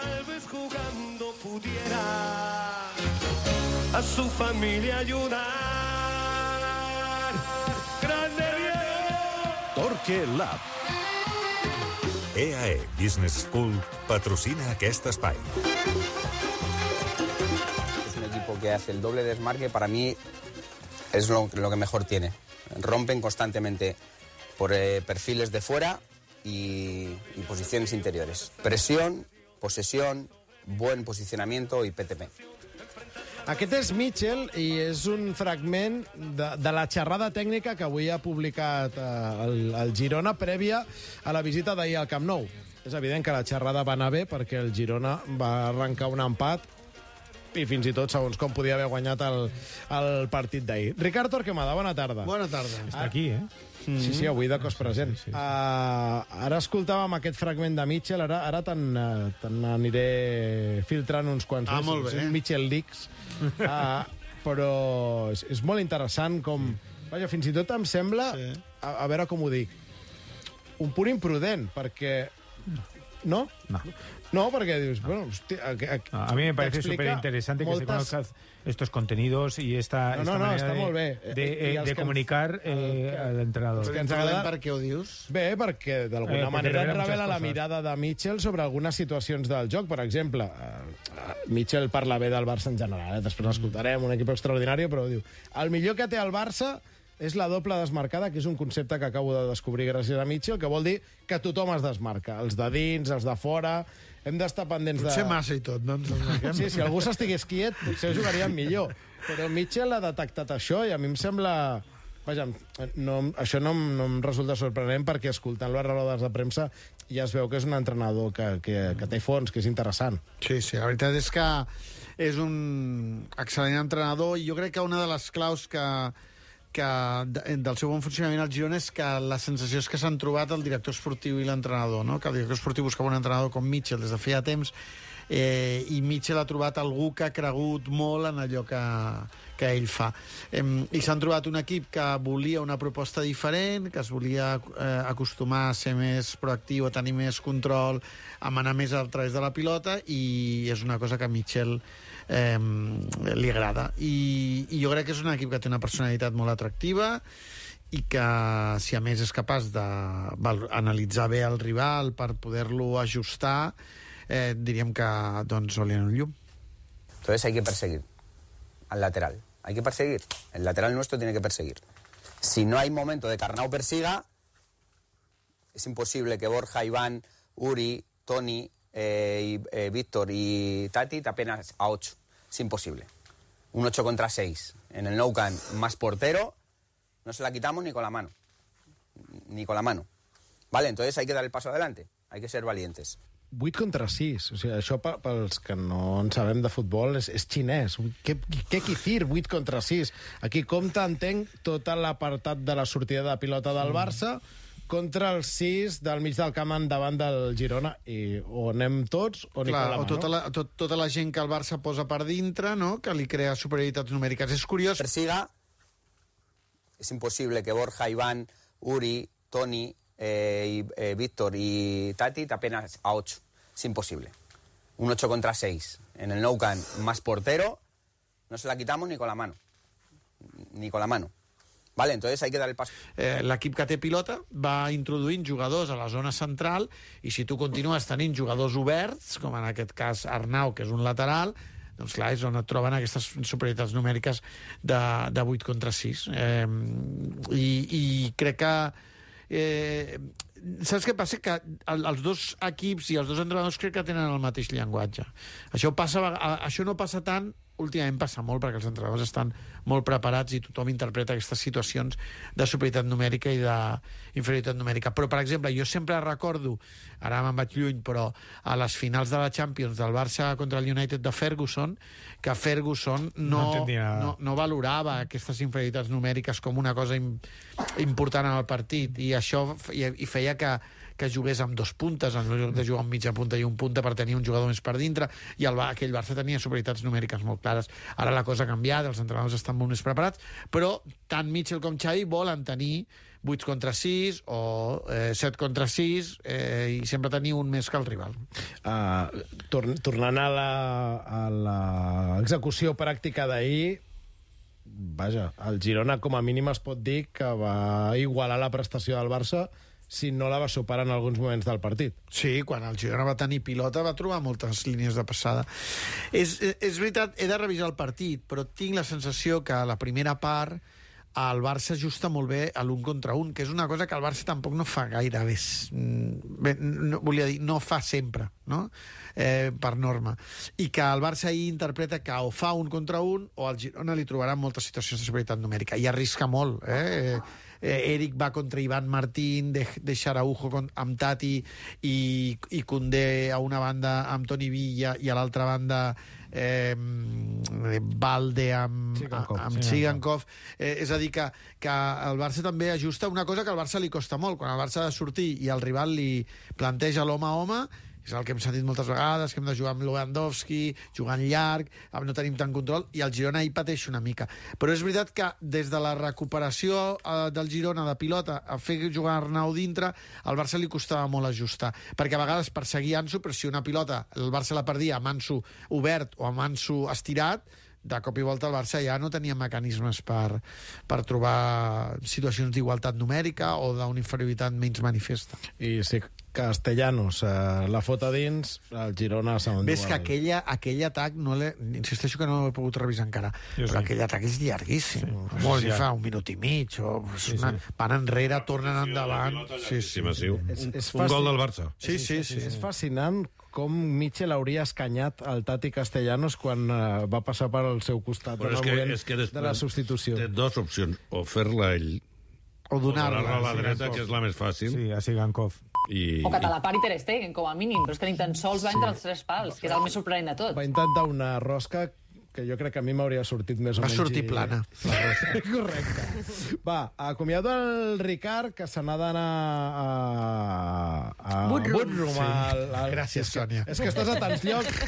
Tal vez jugando pudiera a su familia ayudar. ¡Grande Diego! Torque Lab. EAE Business School patrocina aquest espai. Es un equipo que hace el doble desmarque, para mí es lo, lo que mejor tiene. Rompen constantemente por eh, perfiles de fuera y, y posiciones interiores. Presión, posesión, buen posicionamiento y PTP. Aquest és Mitchell i és un fragment de, de la xerrada tècnica que avui ha publicat eh, el, el Girona prèvia a la visita d'ahir al Camp Nou. És evident que la xerrada va anar bé perquè el Girona va arrencar un empat i fins i tot segons com podia haver guanyat el, el partit d'ahir. Ricard Torquemada, bona tarda. Bona tarda. Està aquí, eh? Sí, sí, avui de cos present. Sí, sí, sí. Uh, ara escoltàvem aquest fragment de Mitchell, ara, ara te'n uh, te aniré filtrant uns quants. Ah, més. molt bé. Un Mitchell Leaks. Uh, però és, és molt interessant com... Vaja, fins i tot em sembla, Sí. a, a veure com ho dic, un punt imprudent, perquè... No? No. No, perquè dius, bueno, hosti, a, a, No, a mí me parece súper interesante que se moltes- conozcan estos contenidos y esta, No, esta no, no, manera està de, bé. de, I eh, els de que- comunicar eh, al entrenador. que ens Sabem agrada- per què ho dius? Bé, perquè d'alguna Eh, manera revela et revela muchas la mirada de Mitchell sobre algunes situacions del joc. Per exemple, eh, Mitchell parla bé del Barça en general, eh? després l'escoltarem, un equip extraordinari, però diu el millor que té el Barça és la doble desmarcada, que és un concepte que acabo de descobrir gràcies a Mitchell, que vol dir que tothom es desmarca, els de dins, els de fora... Hem d'estar pendents Potser de... massa i tot, no? Ens desmarquem. Sí, si algú s'estigués quiet, potser jugaríem millor. Però Mitchell ha detectat això i a mi em sembla... Vaja, no, això no, no em resulta sorprenent perquè escoltant les rodes de premsa ja es veu que és un entrenador que, que, que té fons, que és interessant. Sí, sí, la veritat és que és un excel·lent entrenador i jo crec que una de les claus que, que de- del seu bon funcionament al Girona és que la sensació és que s'han trobat el director esportiu i l'entrenador, no? que el director esportiu buscava un entrenador com Mitchell des de feia temps eh, i Mitchell ha trobat algú que ha cregut molt en allò que, que ell fa. Eh, I s'han trobat un equip que volia una proposta diferent, que es volia eh, acostumar a ser més proactiu, a tenir més control, a manar més a través de la pilota, i és una cosa que Mitchell eh, li agrada. I, I jo crec que és un equip que té una personalitat molt atractiva, i que si a més és capaç d'analitzar bé el rival per poder-lo ajustar eh, diríem que doncs olien un llum Entonces hay que perseguir al lateral. Hay que perseguir. El lateral nuestro tiene que perseguir. Si no hay momento de que Arnau persiga, es imposible que Borja, Iván, Uri, Tony, eh, y, eh, Víctor y Tati te apenas a 8. Es imposible. Un 8 contra 6. En el Nou Camp más portero, no se la quitamos ni con la mano. Ni con la mano. ¿Vale? Entonces hay que dar el paso adelante. Hay que ser valientes. 8 contra 6. O sigui, això pe- pels que no en sabem de futbol és, és xinès. Què, què quicir, 8 contra 6? Aquí compta, entenc, tot l'apartat de la sortida de pilota del Barça contra el 6 del mig del camp endavant del Girona. I o anem tots o ni Clar, con la o tota la, tot, tota la gent que el Barça posa per dintre, no? que li crea superioritats numèriques. És curiós, persiga, es imposible que Borja, Iván, Uri, Tony, eh, y, eh, Víctor y Tati te apenas a 8. Es imposible. Un 8 contra 6. En el Nou Camp más portero, no se la quitamos ni con la mano. Ni con la mano. ¿Vale? Entonces hay que dar el paso. eh, l'equip que té pilota va introduint jugadors a la zona central i si tu continues tenint jugadors oberts, com en aquest cas Arnau, que és un lateral, doncs clar, és on et troben aquestes superioritats numèriques de, de 8 contra 6. Eh, i, I crec que eh, saps què passa? Que el, els dos equips i els dos entrenadors crec que tenen el mateix llenguatge. Això, passa, això no passa tant últimament passa molt perquè els entrenadors estan molt preparats i tothom interpreta aquestes situacions de superioritat numèrica i d'inferioritat numèrica. Però, per exemple, jo sempre recordo, ara me'n vaig lluny, però a les finals de la Champions del Barça contra el United de Ferguson, que Ferguson No no, no, no valorava aquestes inferioritats numèriques com una cosa im, important en el partit i això i, i feia que, que jugués amb dos puntes en lloc de jugar amb mitja punta i un punta per tenir un jugador més per dintre i el, aquell Barça tenia superioritats numèriques molt clares ara la cosa ha canviat, els entrenadors estan molt més preparats però tant Mitchell com Xavi volen tenir 8 contra 6 o eh, 7 contra 6 eh, i sempre tenir un més que el rival. Uh, tor tornant a la- a l'execució pràctica d'ahir, vaja, el Girona com a mínim es pot dir que va igualar la prestació del Barça si no la va superar en alguns moments del partit. Sí, quan el Girona va tenir pilota va trobar moltes línies de passada. És, és, veritat, he de revisar el partit, però tinc la sensació que la primera part el Barça ajusta molt bé a l'un contra un, que és una cosa que el Barça tampoc no fa gaire bé. Mm, bé no, volia dir, no fa sempre, no? Eh, per norma. I que el Barça ahir interpreta que o fa un contra un o al Girona li trobarà moltes situacions de superioritat numèrica. I arrisca molt, eh? eh, Eric va contra Ivan Martín, de, de Xaraujo con, amb Tati i, i Condé a una banda amb Toni Villa i a l'altra banda eh, Valde amb Tsigankov. amb Tsigankov. Eh, és a dir, que, que el Barça també ajusta una cosa que al Barça li costa molt. Quan el Barça ha de sortir i el rival li planteja l'home a home, és el que hem sentit moltes vegades, que hem de jugar amb Lewandowski, jugant llarg, no tenim tant control, i el Girona hi pateix una mica. Però és veritat que des de la recuperació eh, del Girona de pilota a fer jugar Arnau dintre, al Barça li costava molt ajustar, perquè a vegades perseguia Ansu, però si una pilota el Barça la perdia amb Ansu obert o amb Ansu estirat, de cop i volta el Barça ja no tenia mecanismes per, per trobar situacions d'igualtat numèrica o d'una inferioritat menys manifesta. I si Castellanos eh, la fota dins, el Girona s'ha Ves que aquella, aquell atac, no l'he- insisteixo que no l'he pogut revisar encara, Jo però sí. aquell atac és llarguíssim. Sí, Molt, sí, sí, fa un minut i mig, o sí, una, van enrere, tornen endavant... Sí, sí. Sí, massiu. És- és un gol del Barça. Sí, sí, sí. És fascinant com Mitchell hauria escanyat el Tati Castellanos quan uh, va passar per al seu costat Però en és el moment és que després de la substitució. Té dues opcions. O fer-la ell, O donar-la donar-la. a la sí, dreta, sí. que és la més fàcil. Sí, a Sigankov. I, O que te la pari Ter Stegen, com a mínim, però és que ni tan sols va entre els tres pals, que és el més sorprenent de tot. Va intentar una rosca que jo crec que a mi m'hauria sortit més o Va menys... sortir i- plana. Correcte. Va, acomiado el Ricard, que se n'ha d'anar a... a... Woodroom. Woodroom al, al... Gràcies, Sònia. És que estàs a tants llocs.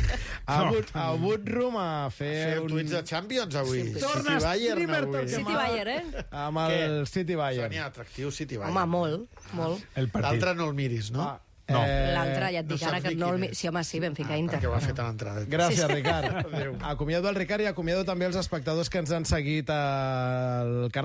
A, Wood, a Woodroom a fer Feu un... tuits de Champions avui. Torna City Bayern avui. City Bayern, eh? Amb el Què? City Bayern. Sònia, atractiu City Bayern. Home, molt, molt. L'altre no el miris, no? Ah, No. eh, L'altre, ja et no dic ara saps que no el... Sí, home, sí, Benfica Inter. Perquè ho ha fet a l'entrada. Gràcies, Ricard. Acomiado el Ricard i acomiado també els espectadors que ens han seguit al canal